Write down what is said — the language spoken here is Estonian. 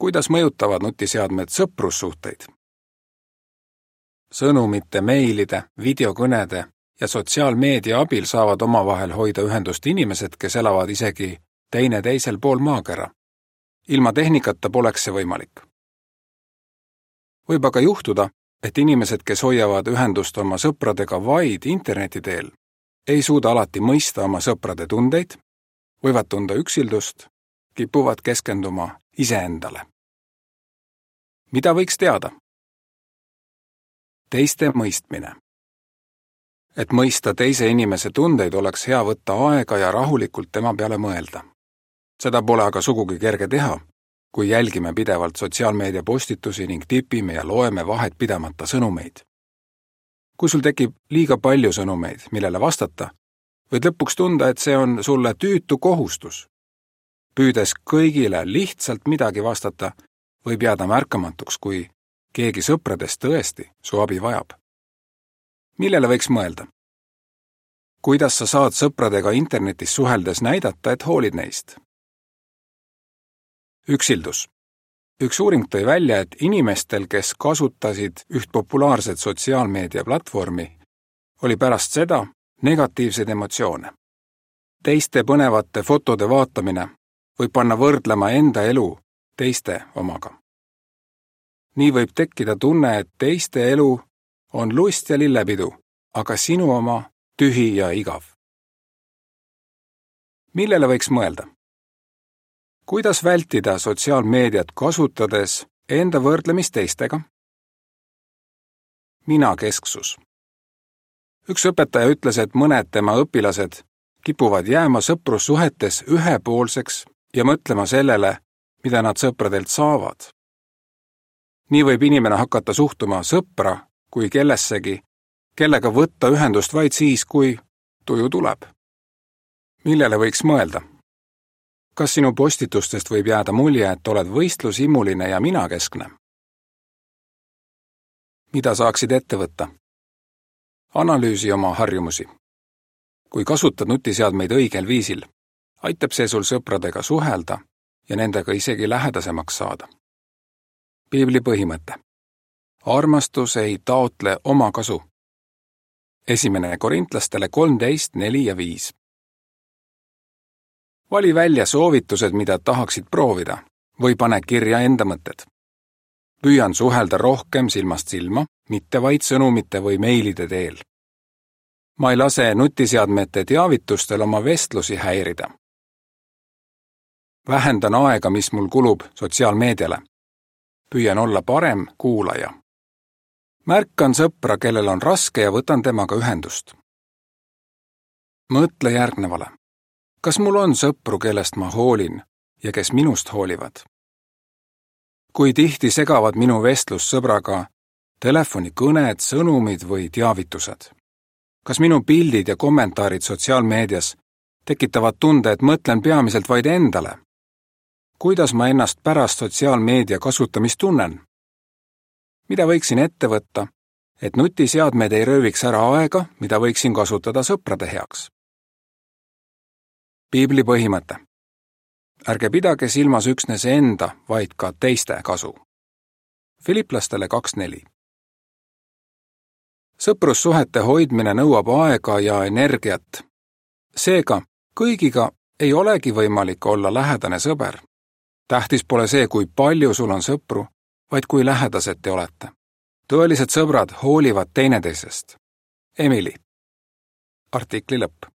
kuidas mõjutavad nutiseadmed sõprussuhteid? sõnumite, meilide, videokõnede ja sotsiaalmeedia abil saavad omavahel hoida ühendust inimesed, kes elavad isegi teineteisel pool maakera. ilma tehnikata poleks see võimalik. võib aga juhtuda, et inimesed, kes hoiavad ühendust oma sõpradega vaid interneti teel, ei suuda alati mõista oma sõprade tundeid, võivad tunda üksildust, kipuvad keskenduma iseendale. mida võiks teada? teiste mõistmine. et mõista teise inimese tundeid, oleks hea võtta aega ja rahulikult tema peale mõelda. seda pole aga sugugi kerge teha, kui jälgime pidevalt sotsiaalmeedia postitusi ning tipime ja loeme vahetpidamata sõnumeid. kui sul tekib liiga palju sõnumeid, millele vastata, võid lõpuks tunda, et see on sulle tüütu kohustus. Püüdes kõigile lihtsalt midagi vastata, võib jääda märkamatuks, kui keegi sõpradest tõesti su abi vajab. millele võiks mõelda? kuidas sa saad sõpradega internetis suheldes näidata, et hoolid neist? üksildus. üks uuring tõi välja, et inimestel, kes kasutasid üht populaarset sotsiaalmeedia platvormi, oli pärast seda negatiivseid emotsioone. teiste põnevate fotode vaatamine võib panna võrdlema enda elu teiste omaga nii võib tekkida tunne, et teiste elu on lust ja lillepidu, aga sinu oma tühi ja igav. millele võiks mõelda? kuidas vältida sotsiaalmeediat kasutades enda võrdlemist teistega? minakesksus. üks õpetaja ütles, et mõned tema õpilased kipuvad jääma sõprussuhetes ühepoolseks ja mõtlema sellele, mida nad sõpradelt saavad nii võib inimene hakata suhtuma sõpra kui kellessegi, kellega võtta ühendust vaid siis, kui tuju tuleb. millele võiks mõelda? kas sinu postitustest võib jääda mulje, et oled võistlushimuline ja minakeskne? mida saaksid ette võtta? analüüsi oma harjumusi. kui kasutad nutiseadmeid õigel viisil, aitab see sul sõpradega suhelda ja nendega isegi lähedasemaks saada piibli põhimõte. armastus ei taotle omakasu. esimene korintlastele kolmteist, neli ja viis. vali välja soovitused, mida tahaksid proovida või pane kirja enda mõtted. püüan suhelda rohkem silmast silma, mitte vaid sõnumite või meilide teel. ma ei lase nutiseadmete teavitustel oma vestlusi häirida. Vähendan aega, mis mul kulub sotsiaalmeediale püüan olla parem kuulaja. märkan sõpra, kellel on raske ja võtan temaga ühendust. mõtle järgnevale. kas mul on sõpru, kellest ma hoolin ja kes minust hoolivad? kui tihti segavad minu vestlust sõbraga telefonikõned, sõnumid või teavitused? kas minu pildid ja kommentaarid sotsiaalmeedias tekitavad tunde, et mõtlen peamiselt vaid endale kuidas ma ennast pärast sotsiaalmeedia kasutamist tunnen? mida võiksin ette võtta, et nutiseadmed ei rööviks ära aega, mida võiksin kasutada sõprade heaks? piibli põhimõte. ärge pidage silmas üksnes enda, vaid ka teiste kasu. Filiplastele kaks neli. sõprussuhete hoidmine nõuab aega ja energiat. seega kõigiga ei olegi võimalik olla lähedane sõber tähtis pole see, kui palju sul on sõpru, vaid kui lähedased te olete. tõelised sõbrad hoolivad teineteisest. Emily. artikli lõpp